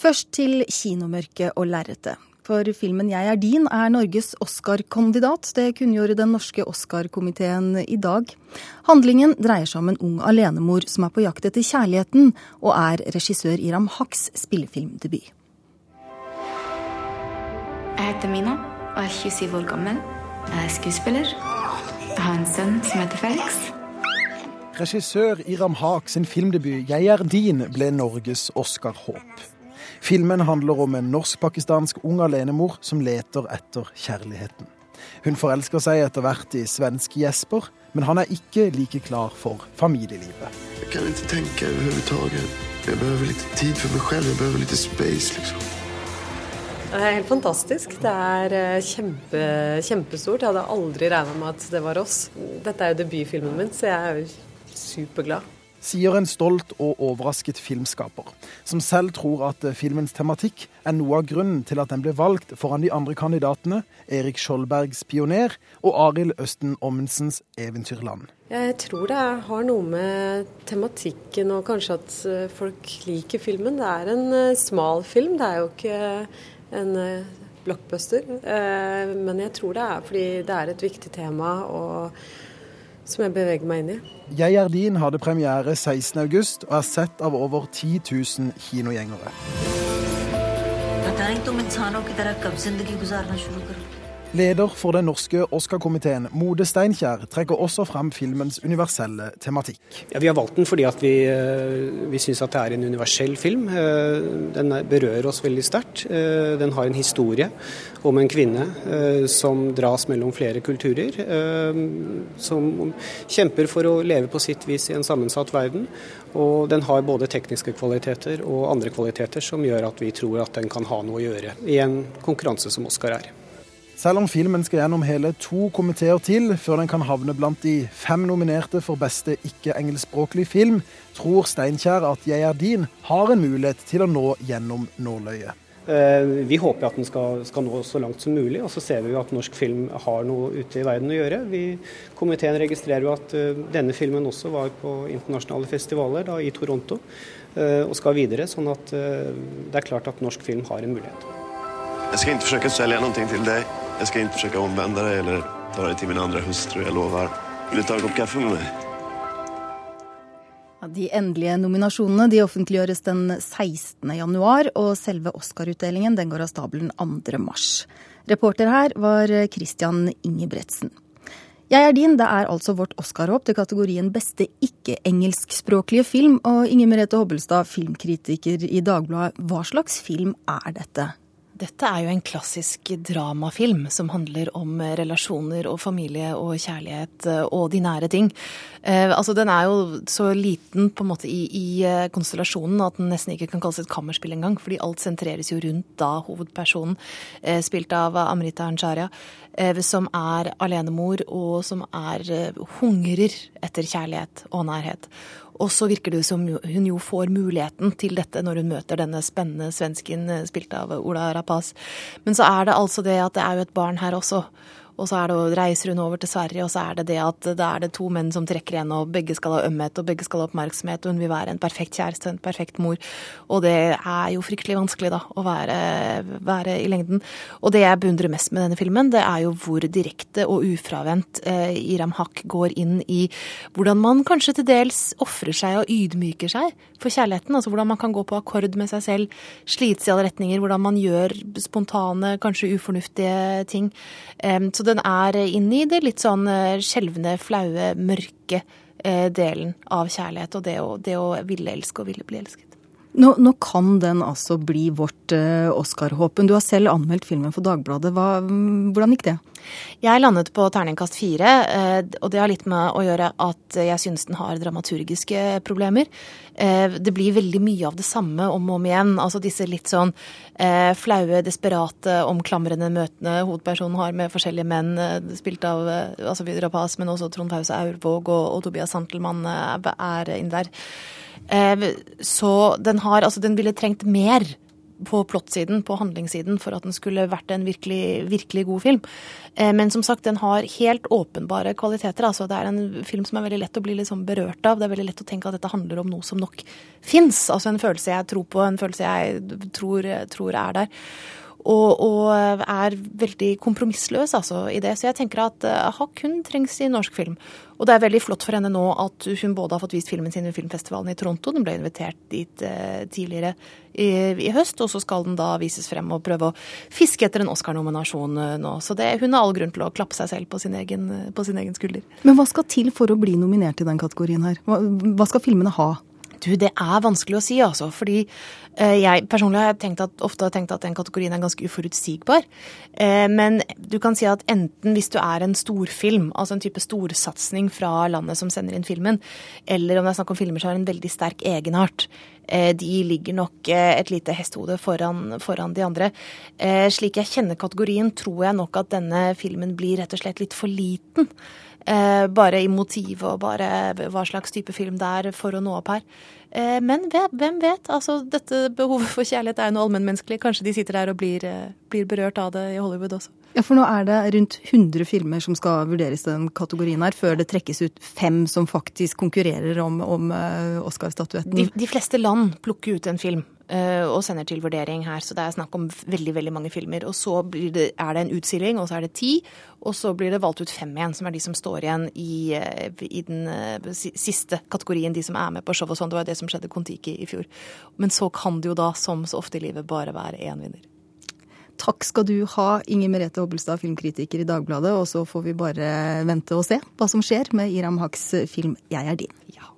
Først til kinomørket og lerretet. For filmen 'Jeg er din' er Norges Oscar-kandidat. Det kunngjorde den norske Oscar-komiteen i dag. Handlingen dreier seg om en ung alenemor som er på jakt etter kjærligheten, og er regissør Iram Haks spillefilmdebut. Jeg heter Mina og er 27 år gammel. Jeg er skuespiller. Jeg har en sønn som heter Felix. Regissør Iram Haks sin filmdebut 'Jeg er din' ble Norges Oscar-håp. Filmen handler om en norsk-pakistansk ung alenemor som leter etter kjærligheten. Hun forelsker seg etter hvert i svenske Jesper, men han er ikke like klar for familielivet. Jeg kan ikke tenke overhodet. Jeg behøver litt tid for meg selv. Jeg behøver litt space, liksom. Det er helt fantastisk. Det er eh, kjempe, kjempestort. Jeg hadde aldri regna med at det var oss. Dette er jo debutfilmen min, så jeg er jo superglad sier en stolt og overrasket filmskaper, som selv tror at eh, filmens tematikk er noe av grunnen til at den ble valgt foran de andre kandidatene, Erik Skjoldbergs 'Pioner' og Arild Østen Ommensens 'Eventyrland'. Jeg tror det har noe med tematikken og kanskje at eh, folk liker filmen. Det er en eh, smal film, det er jo ikke en blockbuster. Men jeg tror det er fordi det er et viktig tema. og som jeg beveger meg inn i. Jeg er din hadde premiere 16.8 og er sett av over 10 000 kinogjengere. Leder for den norske Oscar-komiteen, Mode Steinkjer, trekker også frem filmens universelle tematikk. Ja, vi har valgt den fordi vi, eh, vi syns det er en universell film. Eh, den berører oss veldig sterkt. Eh, den har en historie om en kvinne som dras mellom flere kulturer. Som kjemper for å leve på sitt vis i en sammensatt verden. Og den har både tekniske kvaliteter og andre kvaliteter som gjør at vi tror at den kan ha noe å gjøre i en konkurranse som Oscar er. Selv om filmen skal gjennom hele to komiteer til før den kan havne blant de fem nominerte for beste ikke-engelskspråklig film, tror Steinkjer at 'Jeg er din' har en mulighet til å nå gjennom nåløyet. Eh, vi håper at den skal, skal, nå så langt som mulig, og så ser vi jo at norsk film har noe ute i verden å gjøre. Vi, komiteen registrerer jo at uh, denne filmen også var på internasjonale festivaler, da, i Toronto, uh, og skal videre. Sånn at det er klart at norsk film har en mulighet. Jeg skal ikke forsøke å selge noe til deg. Jeg skal ikke forsøke å omvende deg eller ta deg til min andre hustru, jeg lover. Vil du ta en kopp kaffe med meg? Ja, de endelige nominasjonene de offentliggjøres den 16. januar, og selve Oscar-utdelingen går av stabelen 2. mars. Reporter her var Christian Ingebretsen. Jeg er din, det er altså vårt Oscar-håp til kategorien beste ikke-engelskspråklige film. Og Inger Merete Hobbelstad, filmkritiker i Dagbladet, hva slags film er dette? Dette er jo en klassisk dramafilm som handler om relasjoner og familie og kjærlighet eh, og de nære ting. Eh, altså Den er jo så liten på en måte i, i eh, konstellasjonen at den nesten ikke kan kalles et kammerspill engang. Fordi alt sentreres jo rundt da hovedpersonen, eh, spilt av Amrita Ansharia, eh, som er alenemor og som er eh, hungrer etter kjærlighet og nærhet. Og så virker det som hun jo får muligheten til dette når hun møter denne spennende svensken eh, spilt av Ola Rapaz. Men så er det altså det at det er jo et barn her også. Og så det, reiser hun over til Sverige, og så er det det at da er det to menn som trekker igjen, og begge skal ha ømhet, og begge skal ha oppmerksomhet, og hun vil være en perfekt kjæreste, en perfekt mor. Og det er jo fryktelig vanskelig, da, å være, være i lengden. Og det jeg beundrer mest med denne filmen, det er jo hvor direkte og ufravendt eh, Iram Haq går inn i hvordan man kanskje til dels ofrer seg og ydmyker seg for kjærligheten. Altså hvordan man kan gå på akkord med seg selv, slites i alle retninger, hvordan man gjør spontane, kanskje ufornuftige ting. Så den er inne i det litt sånn eh, skjelvende, flaue, mørke eh, delen av kjærlighet. Og det å, det å ville elske og ville bli elsket. Nå, nå, kan den altså bli vårt uh, Oscar-håpen. Du har selv anmeldt filmen for Dagbladet. Hva, hvordan gikk det? Jeg landet på terningkast fire, uh, og det har litt med å gjøre at jeg syns den har dramaturgiske problemer. Uh, det blir veldig mye av det samme om og om igjen. Altså disse litt sånn flaue, desperate, omklamrende møtene hovedpersonen har med forskjellige menn, spilt av altså Rapaz, men også Trond Fause Aurvåg og, og Tobias Santelmann er inne der. Eh, så den har Altså, den ville trengt mer på plottsiden, på handlingssiden, for at den skulle vært en virkelig, virkelig god film. Eh, men som sagt, den har helt åpenbare kvaliteter. altså Det er en film som er veldig lett å bli liksom berørt av. Det er veldig lett å tenke at dette handler om noe som nok fins. Altså en følelse jeg tror på, en følelse jeg tror, tror er der. Og, og, er veldig kompromissløs altså, i det. Så jeg tenker at uh, Hakk hun trengs i norsk film. Og det er veldig flott for henne nå at hun både har fått vist filmen sin ved filmfestivalen i Toronto, den ble invitert dit uh, tidligere i, i, høst, og så skal den da vises frem og prøve å fiske etter en Oscar-nominasjon uh, nå. Så det, hun har all grunn til å klappe seg selv på sin, egen, på sin egen skulder. Men hva skal til for å bli nominert i den kategorien her? Hva, hva skal filmene ha? Du, det er vanskelig å si, altså. Fordi eh, jeg personlig har tenkt at, ofte har tenkt at den kategorien er ganske uforutsigbar. Eh, men du kan si at enten hvis du er en storfilm, altså en type storsatsing fra landet som sender inn filmen, eller om det er snakk om filmer som har en veldig sterk egenart, de ligger nok eh, et lite hestehode foran, foran de andre. Eh, slik jeg kjenner kategorien, tror jeg nok at denne filmen blir rett og slett litt for liten. Eh, bare i motivet og bare hva slags type film det er for å nå opp her. Eh, men hvem vet? Altså, dette behovet for kjærlighet er jo noe allmennmenneskelig. Kanskje de sitter der og blir, eh, blir, berørt av det i Hollywood også. Ja, For nå er det rundt 100 filmer som skal vurderes i den kategorien her, før det trekkes ut fem som faktisk konkurrerer om, om Oscar-statuetten. De, de fleste land plukker ut en film Eh, og sender til vurdering her. Så det er snakk om veldig veldig mange filmer. Og så det, er det en utstilling, og så er det ti. Og så blir det valgt ut fem igjen, som er de som står igjen i, eh, i den eh, siste kategorien, de som er med på show og sånn. Det var jo det som skjedde Kon-Tiki i fjor. Men så kan det jo da, som så ofte i livet, bare være én vinner. Takk skal du ha, Inger Merete Hobbelstad, filmkritiker i Dagbladet. Og så får vi bare vente og se hva som skjer med Iram Haks film 'Jeg er din'. Ja.